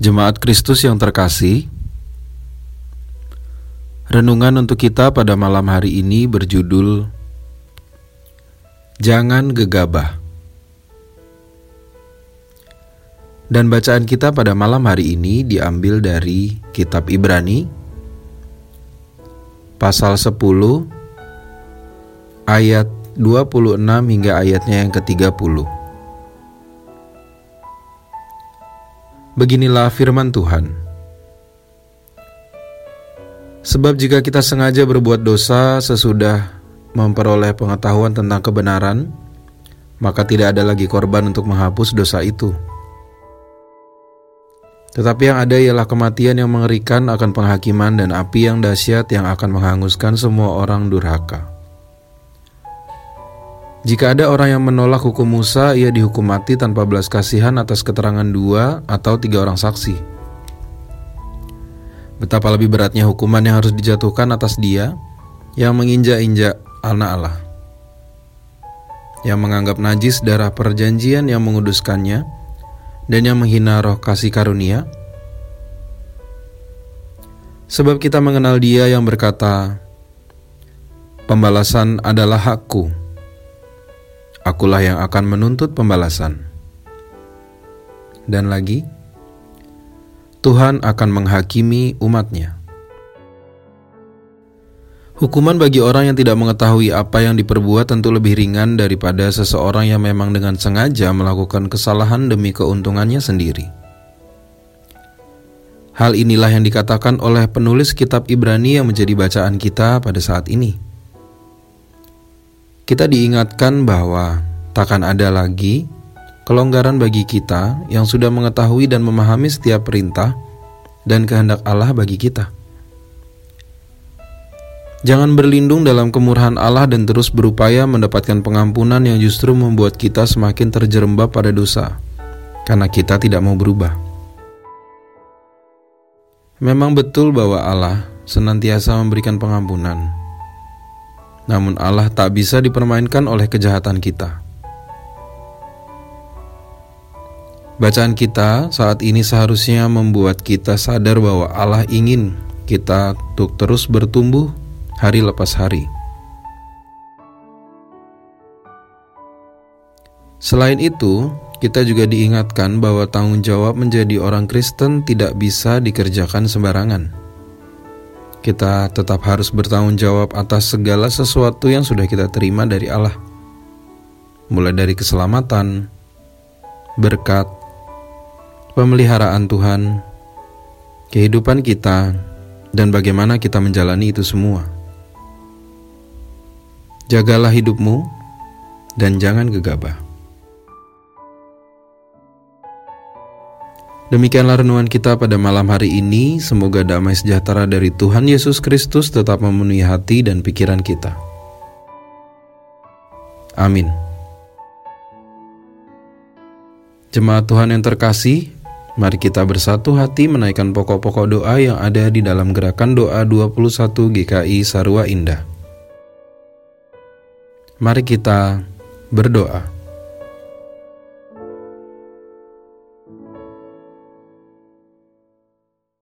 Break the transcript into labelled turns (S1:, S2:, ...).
S1: Jemaat Kristus yang terkasih, renungan untuk kita pada malam hari ini berjudul Jangan Gegabah. Dan bacaan kita pada malam hari ini diambil dari kitab Ibrani pasal 10 ayat 26 hingga ayatnya yang ke-30. Beginilah firman Tuhan. Sebab jika kita sengaja berbuat dosa sesudah memperoleh pengetahuan tentang kebenaran, maka tidak ada lagi korban untuk menghapus dosa itu. Tetapi yang ada ialah kematian yang mengerikan akan penghakiman dan api yang dahsyat yang akan menghanguskan semua orang durhaka. Jika ada orang yang menolak hukum Musa, ia dihukum mati tanpa belas kasihan atas keterangan dua atau tiga orang saksi. Betapa lebih beratnya hukuman yang harus dijatuhkan atas dia yang menginjak-injak anak Allah, yang menganggap najis darah perjanjian yang menguduskannya, dan yang menghina roh kasih karunia? Sebab kita mengenal dia yang berkata, Pembalasan adalah hakku, akulah yang akan menuntut pembalasan. Dan lagi, Tuhan akan menghakimi umatnya. Hukuman bagi orang yang tidak mengetahui apa yang diperbuat tentu lebih ringan daripada seseorang yang memang dengan sengaja melakukan kesalahan demi keuntungannya sendiri. Hal inilah yang dikatakan oleh penulis kitab Ibrani yang menjadi bacaan kita pada saat ini. Kita diingatkan bahwa takkan ada lagi kelonggaran bagi kita yang sudah mengetahui dan memahami setiap perintah dan kehendak Allah bagi kita. Jangan berlindung dalam kemurahan Allah dan terus berupaya mendapatkan pengampunan yang justru membuat kita semakin terjerembab pada dosa, karena kita tidak mau berubah. Memang betul bahwa Allah senantiasa memberikan pengampunan, namun Allah tak bisa dipermainkan oleh kejahatan kita. Bacaan kita saat ini seharusnya membuat kita sadar bahwa Allah ingin kita untuk terus bertumbuh hari lepas hari. Selain itu, kita juga diingatkan bahwa tanggung jawab menjadi orang Kristen tidak bisa dikerjakan sembarangan. Kita tetap harus bertanggung jawab atas segala sesuatu yang sudah kita terima dari Allah, mulai dari keselamatan, berkat, pemeliharaan Tuhan, kehidupan kita, dan bagaimana kita menjalani itu semua. Jagalah hidupmu dan jangan gegabah. Demikianlah renungan kita pada malam hari ini. Semoga damai sejahtera dari Tuhan Yesus Kristus tetap memenuhi hati dan pikiran kita. Amin. Jemaat Tuhan yang terkasih, mari kita bersatu hati menaikkan pokok-pokok doa yang ada di dalam gerakan doa 21 GKI Sarua Indah. Mari kita berdoa.